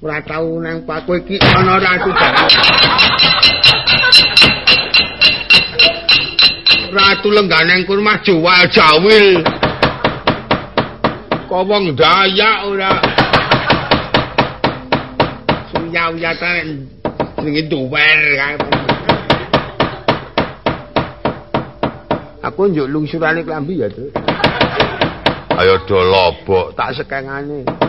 ora tau nang paku iki ana ratu Ratu lengganeng kurma jual jawil. Kok wong Dayak ora. Suya-uya ten jenenge duwer kae. Aku njuk lungsurane klambi ya, Dik. Ayo do lobok tak sekengane.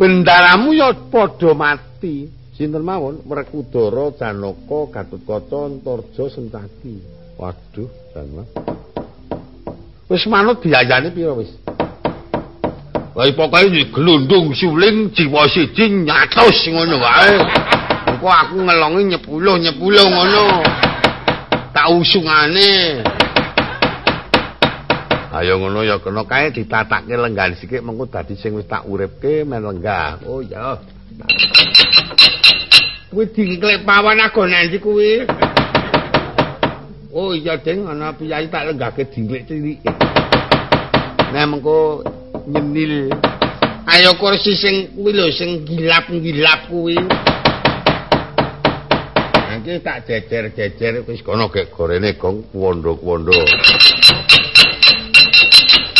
Bendaramu ya padha mati. Sinten mawon Werkudara, Janaka, Gatotkaca, Antarja, Sentati. Waduh, Janma. Wis manut biayane pira wis? Lah pokoke glundung suling jiwa siji nyatos ngono wae. Engko aku ngelongi nyepuluh nyepuluh ngono. Tak usungane. Ayo ngono ya kena kae ditatake lenggan sithik mengko dadi sing wis tak uripke men lenggah. Oh ya. Kuwi diklek pawan agon nanti kuwi. Oh iya ding ana piyai tak lenggahke diklek cilik. Nah mengko nyenil. Ayo kursi sing kuwi lho sing gilap-gilap kuwi. Iki tak jejer-jejer wis kono gek gorene gong kuwondo-kuwondo.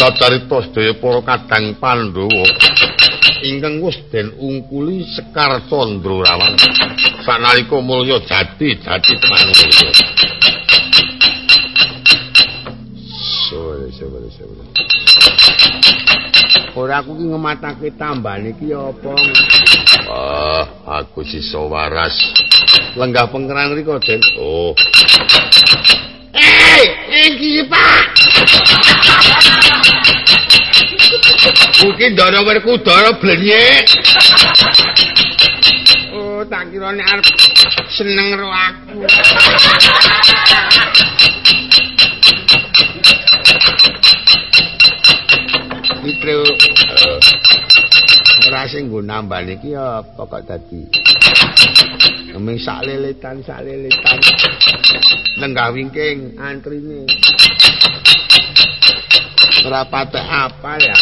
Cacarita sedaya para kadang Pandhawa ingkang wis den ungkuli Sekar Candrarawan sanalika mulya jati jati manungsa. Sore sore sore. Ora aku ki ngematake tambane iki apa? Wah, aku sisa waras. Lenggah pengeran riko, Den. Oh. Eh, iki Pak. Mungkin dara werkudara blenyek. Oh, tak kira nek arep seneng ro aku. Mitro ora sing nggo nambah niki apa kok dadi. Neming sak leletan sak leletan. Lenggah wingking antrine. Ora patek apa ya?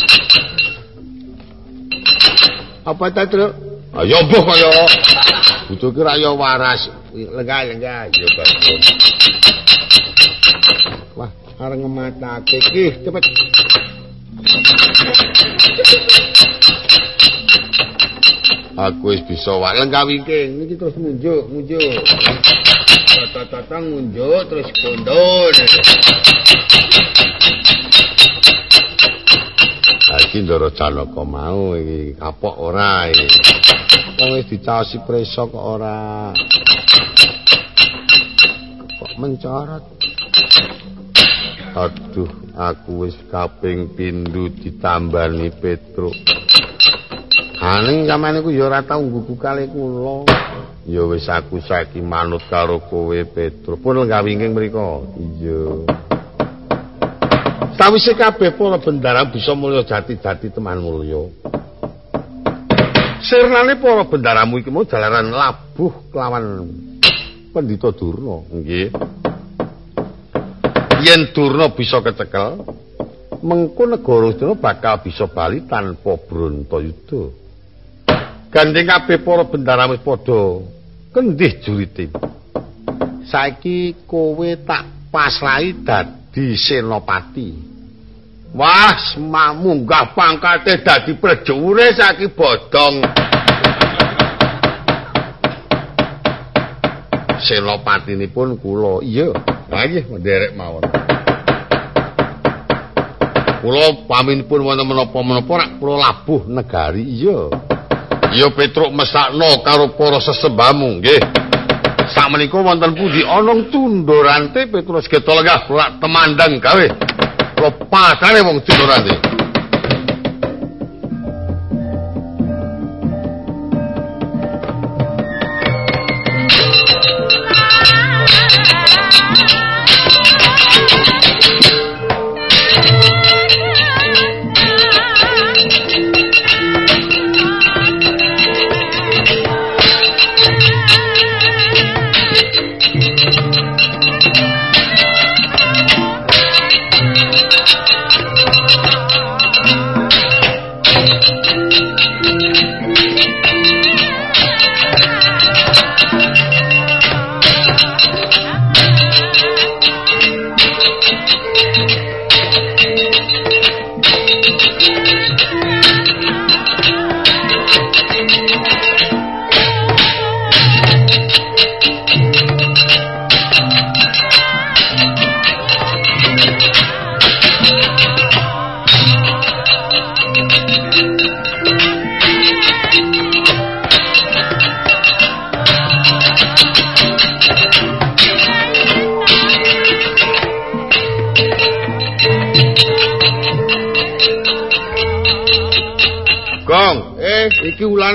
Apa ta, Truk? Ayo mbuh kaya butuh ki raya waras. Lenggah lenggah yo bagus. Wah, areng ngematake iki cepet. Aku wis bisa wae lenggah wingking iki terus munjuk, munjuk. Tata-tata munjuk terus kondur. Iki ndara Janaka mau iki kapok ora iki. Wong wis dicaosi preso kok ora. Kok mencorot. Aduh, aku wis kaping pindho ditambani Petruk. Aning sampeyan iku ya ora tau nggugu kali kula. Ya wis aku saiki manut karo kowe Petruk. Pun lenggah wingking mriku. Iya. Sawise kabeh para bendara bisa mulya jati-jati teman mulya. Sirnane para bendaramu iki mau jalaran labuh kelawan Pendhita Durna, nggih. Yen Durna bisa kecekel, mengko negara Durna bakal bisa bali tanpa Brantayuda. Gandeng kabeh para bendaramu wis padha kendih jurite. Saiki kowe tak pasrahi dadi senopati. Wah, semak munggah pangkate dadi prejure saiki bodong. Senopatinipun kula. Iya, ha nggih nderek mawon. Kula paminipun wonten menapa-menapa rak kula labuh negari. Iya. Iya Petruk mesakno karo para sesembamu, nggih. Sakmenika wonten pundi ana tundurante Petrus geta lenggah kula temandang gawe. Kula pasane wong tundurante.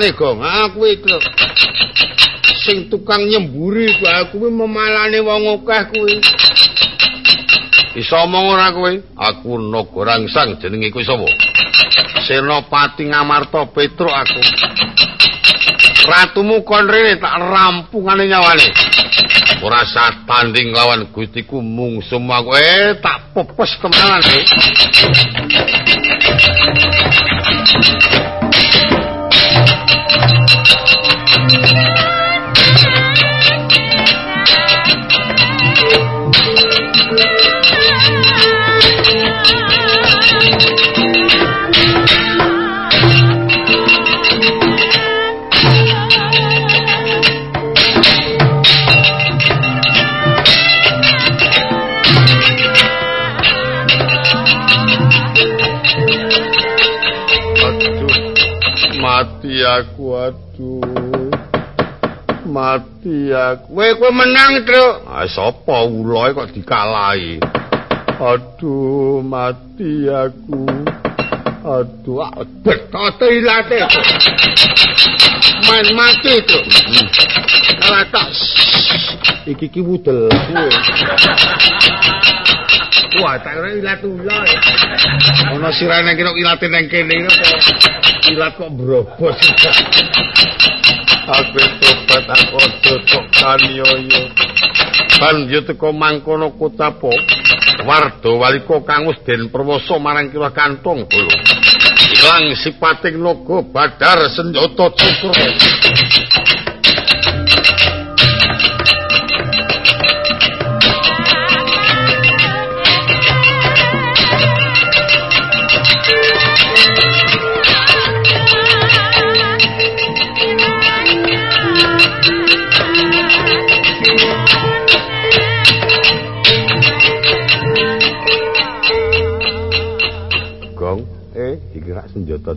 Ulane, Gong. Aku iki sing tukang nyemburi kuwi memalane wong akeh kuwi. Iso omong ora kowe? Aku Nagarangsang jenenge kuwi sapa? Senopati Ngamarta Petruk aku. Ratumu kon rene tak rampungane nyawane. Ora sak tanding lawan Gustiku mung semua kowe tak pepes temenan. Eh. Mati aku aduh. Mati aku. Kowe kowe menang truk. Ah sapa uloe kok dikalahi? Aduh mati aku. Aduh betote ilate. Main mati itu kalah tak. Iki ki wudel. Wah, tak kira ilat ular. Ono sirane kira ilate nang kene ilat kok brobos. Aku tobat aku cocok kanioyo. Ban yo teko mangkono kotapo. Wardo waliko kangus den perwoso marang kira kantong kulo. Ilang sipating naga badar senjata cukro.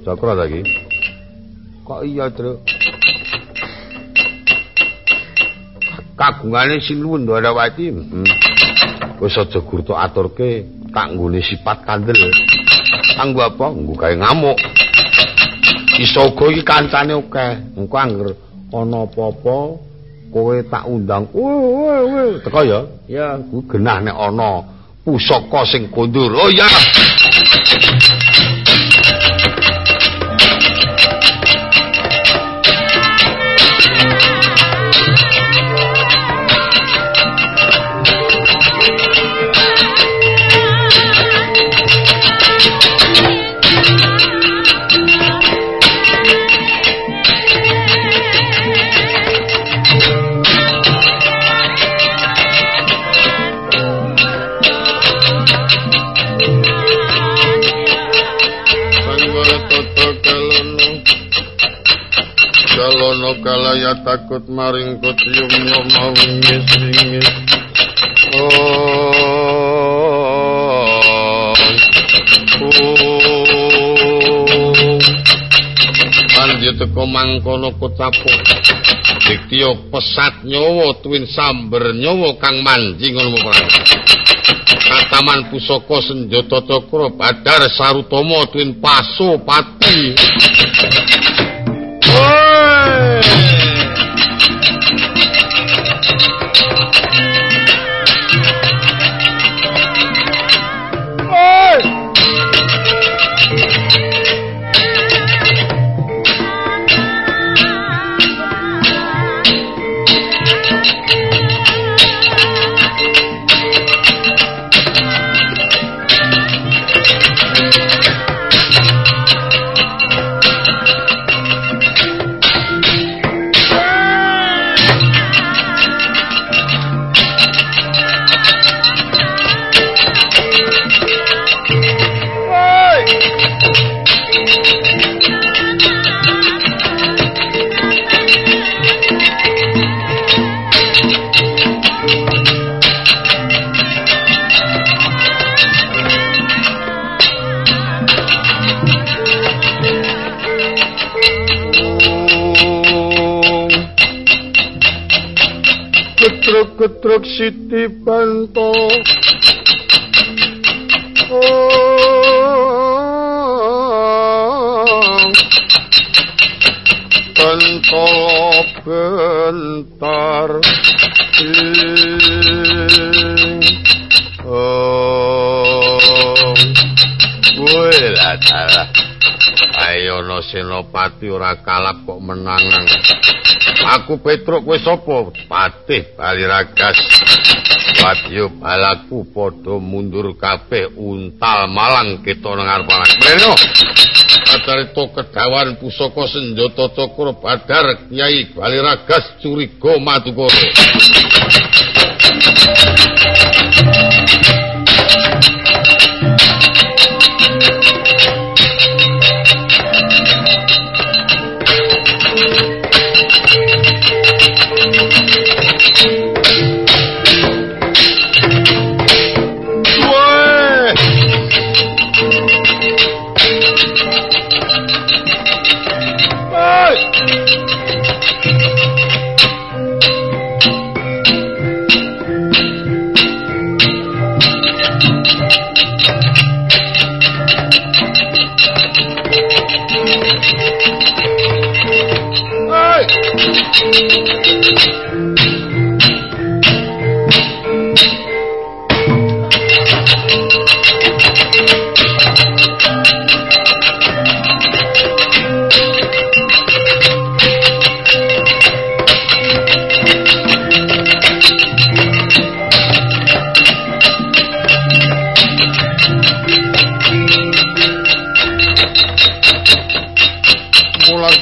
Cakra lagi. Kok iya, Truk? Kagungane Sinuwun Ndawati. Hmm. Wis aja gurtu aturke tak nggone sifat kandel. Kanggo apa? Nggo gawe ngamuk. Iso uga iki kancane akeh. Engko anger ana apa-apa kowe tak undang. Woi, woi, teko ya. Ya, ku genah nek ana pusaka sing kondur. Oh ya. Mangkono kucapu Diktio pesat nyowo tuwin samber nyowo kang manji ngono perang. Kataman pusoko senjoto cokro badar sarutomo tuwin paso pati Getruk Siti Banto bentol bentar. Oh ayo no senopati ora kalap kok menangan aku petruk kowe sapa? Patih bali ragas wadya balaku padha mundur kabeh untal malang kita nang arep mrene acarita kedawan pusaka senjata cakra badar kyai bali ragas curiga madukara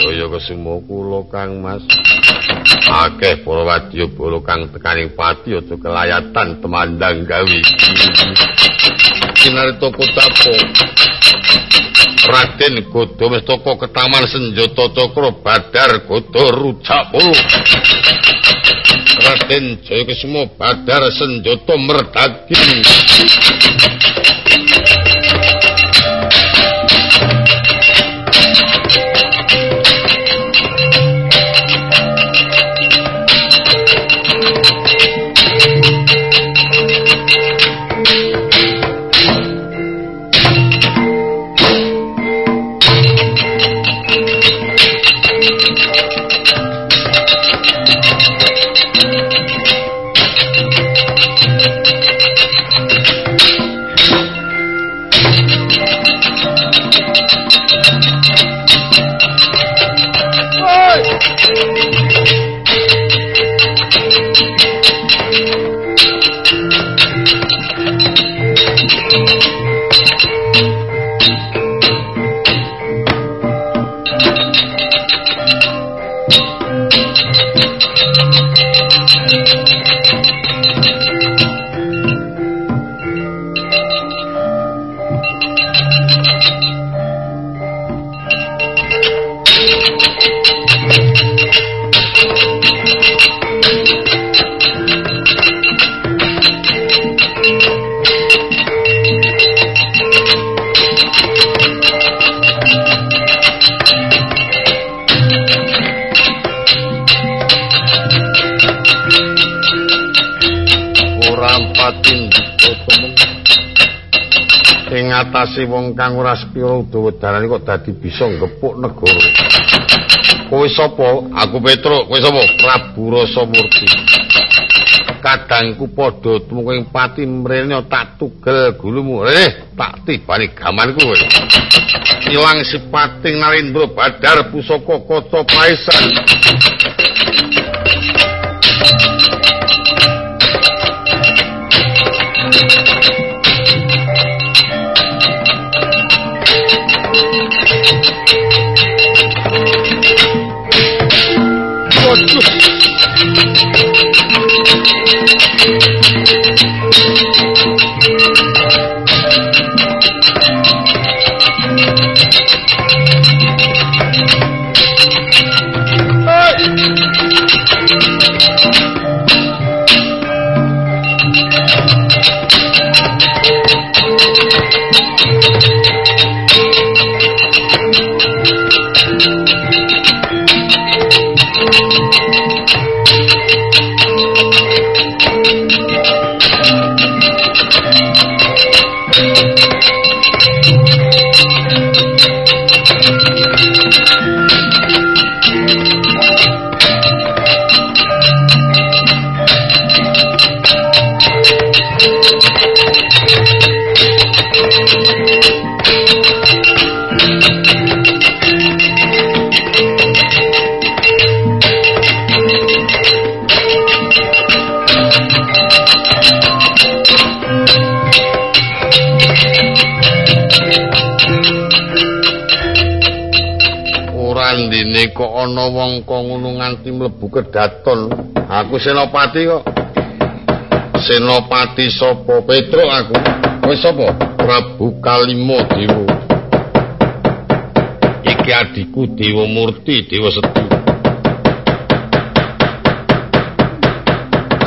kaya kesumo kula Kang Mas akeh para wadya bolo kang tekaning pati aja kelayatan temandang gawi sinarita kutapo Raden Godo Mestaka ketaman senjata cakra badar Godo rujak pulu Raden Jaya Kesuma badar senjata merdagi ngatasi wong kang ora sepiro dawa kok dadi bisa ngepuk negara. Kowe sapa? Aku Petruk. Kowe sapa? Prabu Rasamurti. Kadangku padha tumuking pati mrene tak tugel gulumu. Eh, tak tibani gamanku kowe. Ilang sipating Narendra Badar pusaka kaca paisan. Ana wong kok ngono nganti mlebu kedaton. Aku senopati kok. Senopati sapa Petro aku? Kowe sapa? Prabu Kalimo Dewa. Iki adikku Dewa Murti, Dewa Seti.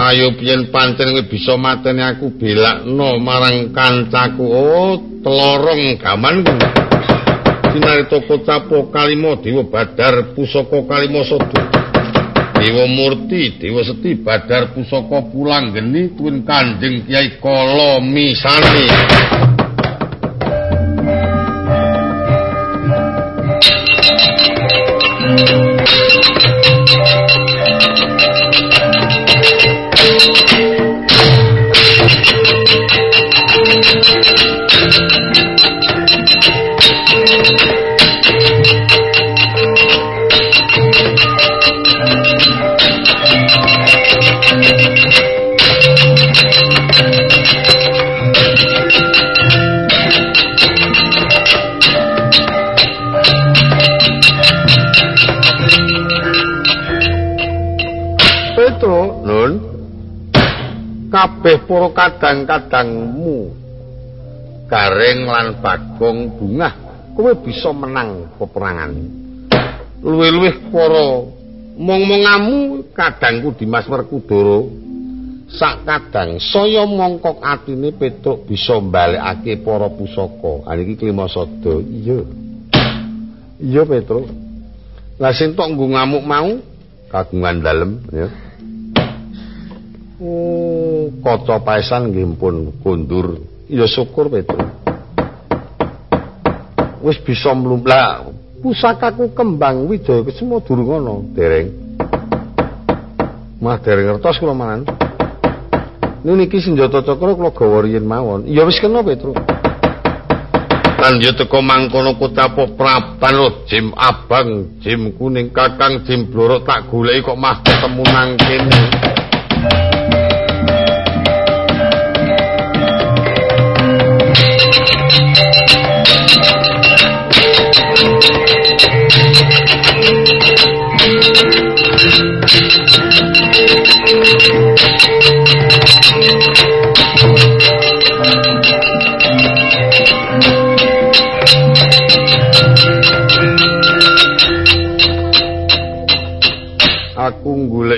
Ayo piyen pancen kowe bisa mateni aku belakno marang kancaku. Oh, telorong gaman kuwi. Sinarita pocapo kalimo dewa badar pusaka kalimo sodo. Dewa murti dewa seti badar pusaka pulang geni tuwin kanjeng kiai kolo misani kabeh para kadang-kadangmu. Gareng lan bagong bungah kowe bisa menang peperangan. Luwih-luwih para mong-mongamu kadangku Dimas Werkudara sak kadang saya mongkok atine Petruk bisa mbalekake para pusaka. Ha iki klimasada iya. Iya Petruk. Lah sing tok nggo ngamuk mau kagungan dalem ya kaca paesan nggih pun kundur. Ya syukur Petro. Wis bisa mlumplah pusakaku kembang wijaya kesemo durung ana, Dereng. Mah dereng ngertos kula manan. Niki senjata cakra kula gawa riyen mawon. Ya wis kena Petro. Lan yo teko mangkono kutapo prapan lo jim abang, jim kuning kakang, jim blorok tak goleki kok mah ketemu nang kene.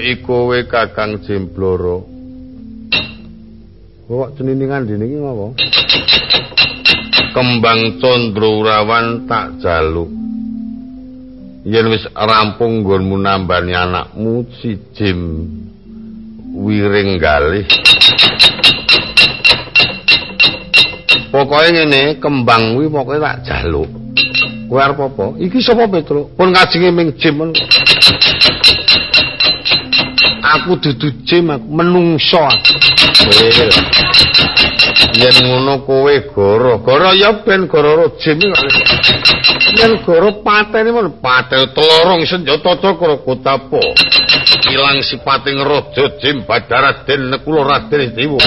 Aku goleki kowe Kakang Jembloro. Kok ceniningan dene iki ngopo? Kembang Condrawrawan tak jaluk. Yen wis rampung nggonmu nambani anakmu si Jim Wiring galih. Pokoke ngene, kembang kuwi pokoke tak jaluk. Kowe arep apa? Iki sapa Petro? Pun kajenge ming Jim. Aku dudu jim aku menungso yen ngono kowe goro. Goro ya ben goro jim yen goro patene mon patel telorong senjata cakra kutapo ilang sipating raja jim badaraden nekula raden dewa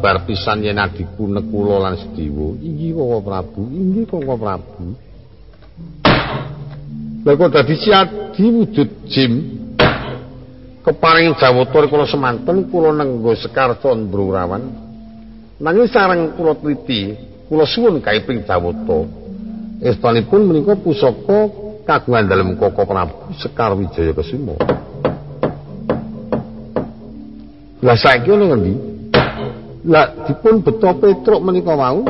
babar pisan yen adikku nekula lan sediwa. Inggih Koko Prabu, inggih Koko Prabu. Lha kok dadi siadi wujud jim keparing jawata kula semanten kula nenggo sekar Candrarawan. Nanging sareng kula teliti, kula suwun kaiping jawata. Estanipun menika pusaka kagungan dalem Koko Prabu Sekar Wijaya Kesuma. Lah saiki ono ngendi? Lah dipun beto Petruk menika mau.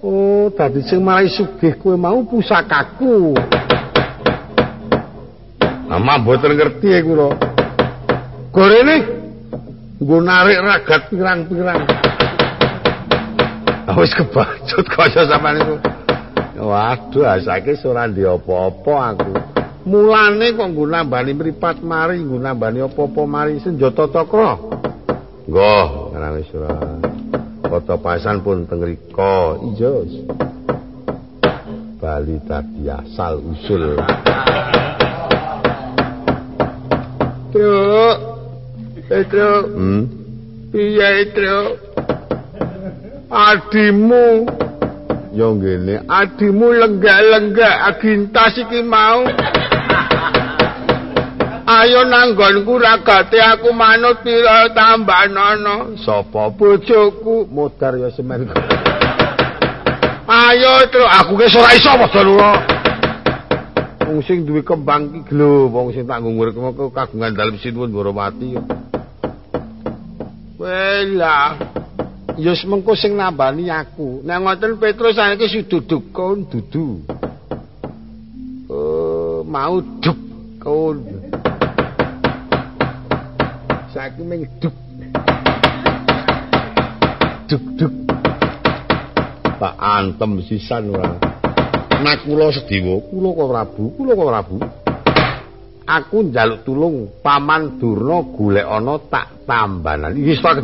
Oh, dadi sing marai sugih kowe mau pusakaku. Ama mboten ngerti kula. Gorene nggo narik ragat pirang-pirang. Wis kebacut kaya sampean iku. Waduh, asake ora ndi apa-apa aku. Mulane kok nggo nambani mripat mari, nggo nambani apa-apa mari senjata cakra. Nggih, ana wis ora. Kota pasan pun teng rika. Iya. Bali tadi asal usul. Truk. Eh, Truk. Hmm. Piye, Truk? Adimu. Yo ngene, adimu lenggak-lenggak agintas iki mau. Ayo nanggonku ragate aku manut pira tambah nono. Sapa bojoku modar ya semen. Ayo terus aku ke ora iso padha lho. Wong sing duwe kembang iki lho, wong sing tak ngungur kagungan dalem sinuwun Boropati. Wela. Ya semengko sing nambani aku. Nek ngoten Petrus saiki sududuk kon dudu. Oh, mau duk kon. Saiki ming duk. Duk duk. Tak antem sisan ora nek kula sediwa kula kok Prabu kula kok Prabu. Aku njaluk tulung paman Durna golek ana tak tambanan. Iki sak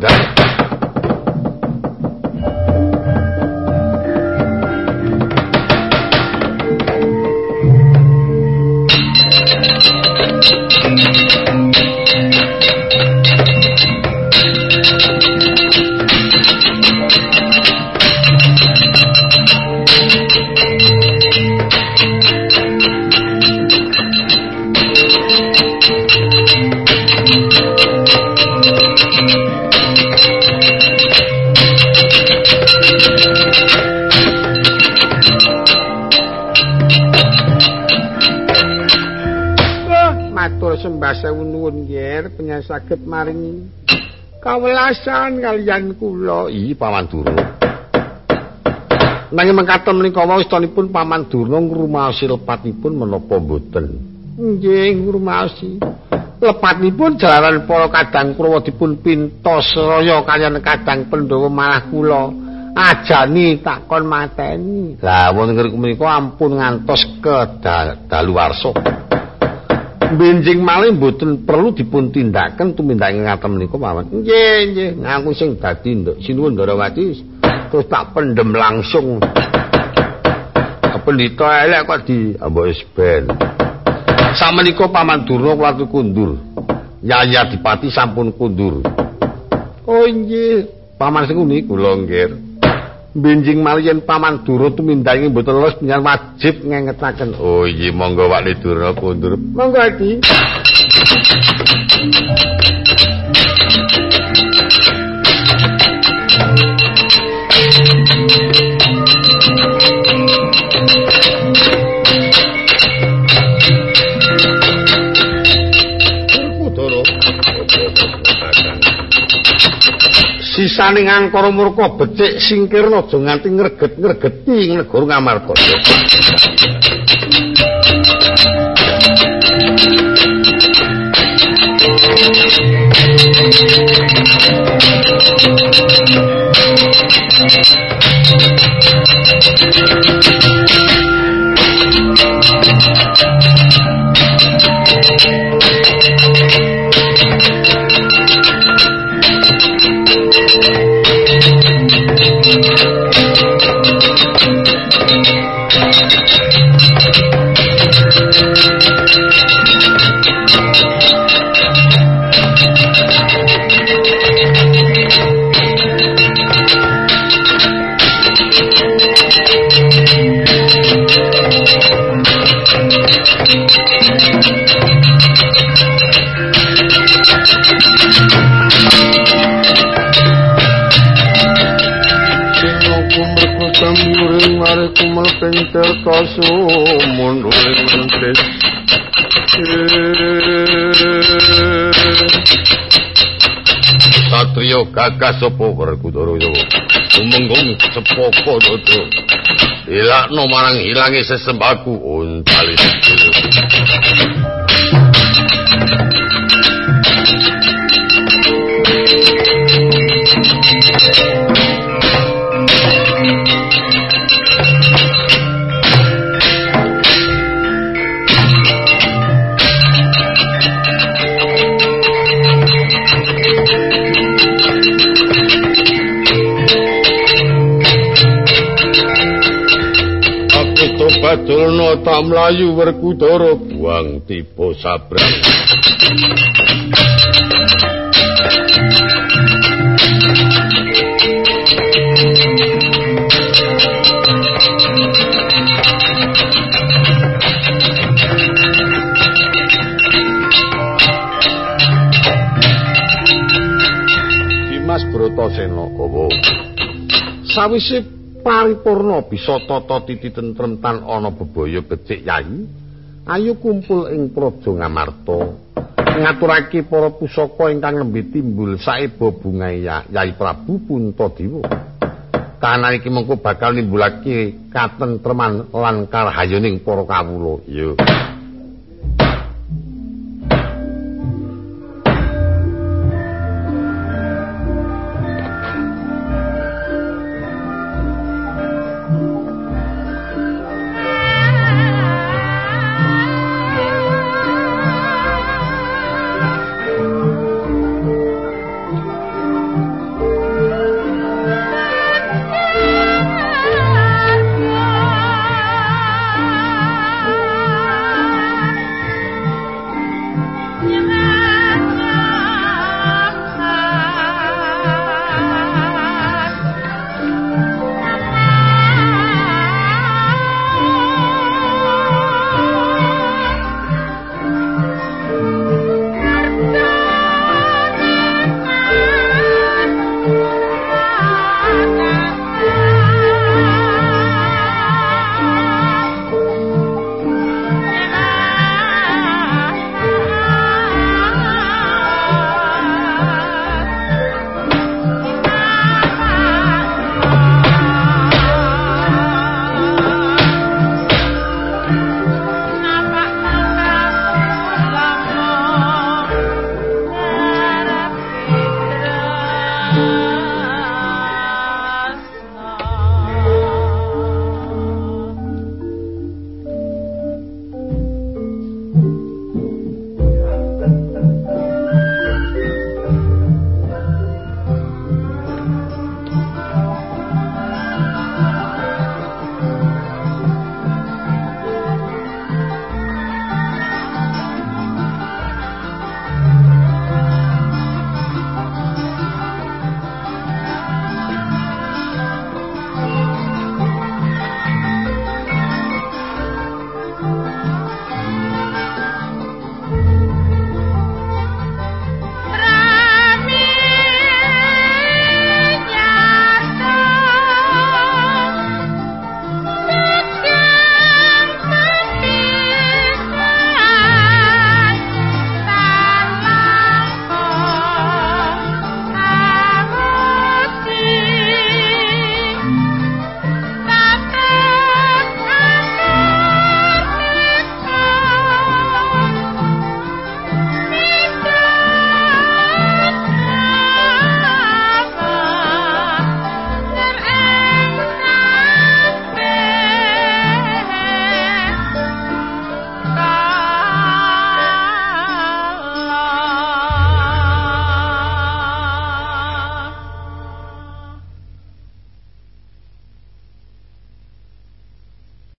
saged maring kawelasan kalian kula. Iki paman durna nanging mengkaten menika wau istunipun paman durna ngrumaosi lepatipun menapa mboten? Nggih ngrumaosi. Lepatipun jalaran para kadang kula dipun pintos raya kalian kadang pendhawa malah kula ajani takon mateni. Lah wonten menika ampun ngantos ke daluwarsa benjing malih mboten perlu dipun tumindak ngaten menika mawon. Nggih, nggih, ngaku sing dadi nduk sinuwun Ndarawati terus tak pendem langsung. Pendhita elek kok di wis ben. Samenika Paman Durna kuwi kundur. Yaya Dipati sampun kundur. Oh nggih, Paman sing niku lho nggih. Benjing malian paman duro tumindangi mboten los penyan wajib ngengetaken oh iya monggo wak duro kundur monggo iki sisane ngangkara murka becik singkirna aja nganti ngreget-ngregeti negara ngamartaya kasu munduring mentis Satrio gagas sapa Werkudara Yawa umenggung sepoko dodo ilakno marang ilange sesembaku untalis tak mlayu Werkudara buang tiba sabrang. Dimas Bratasena Gawa. Sawise paripurna bisa tata titi tentrem tan ana bebaya becik yayi ayo kumpul ing praja ngamarta. Ngaturake para pusaka ingkang nembe timbul saeba bunga yai Prabu Puntadewa. Kanan iki mengko bakal nimbulake katentreman lan karhayaning para kawula. Iya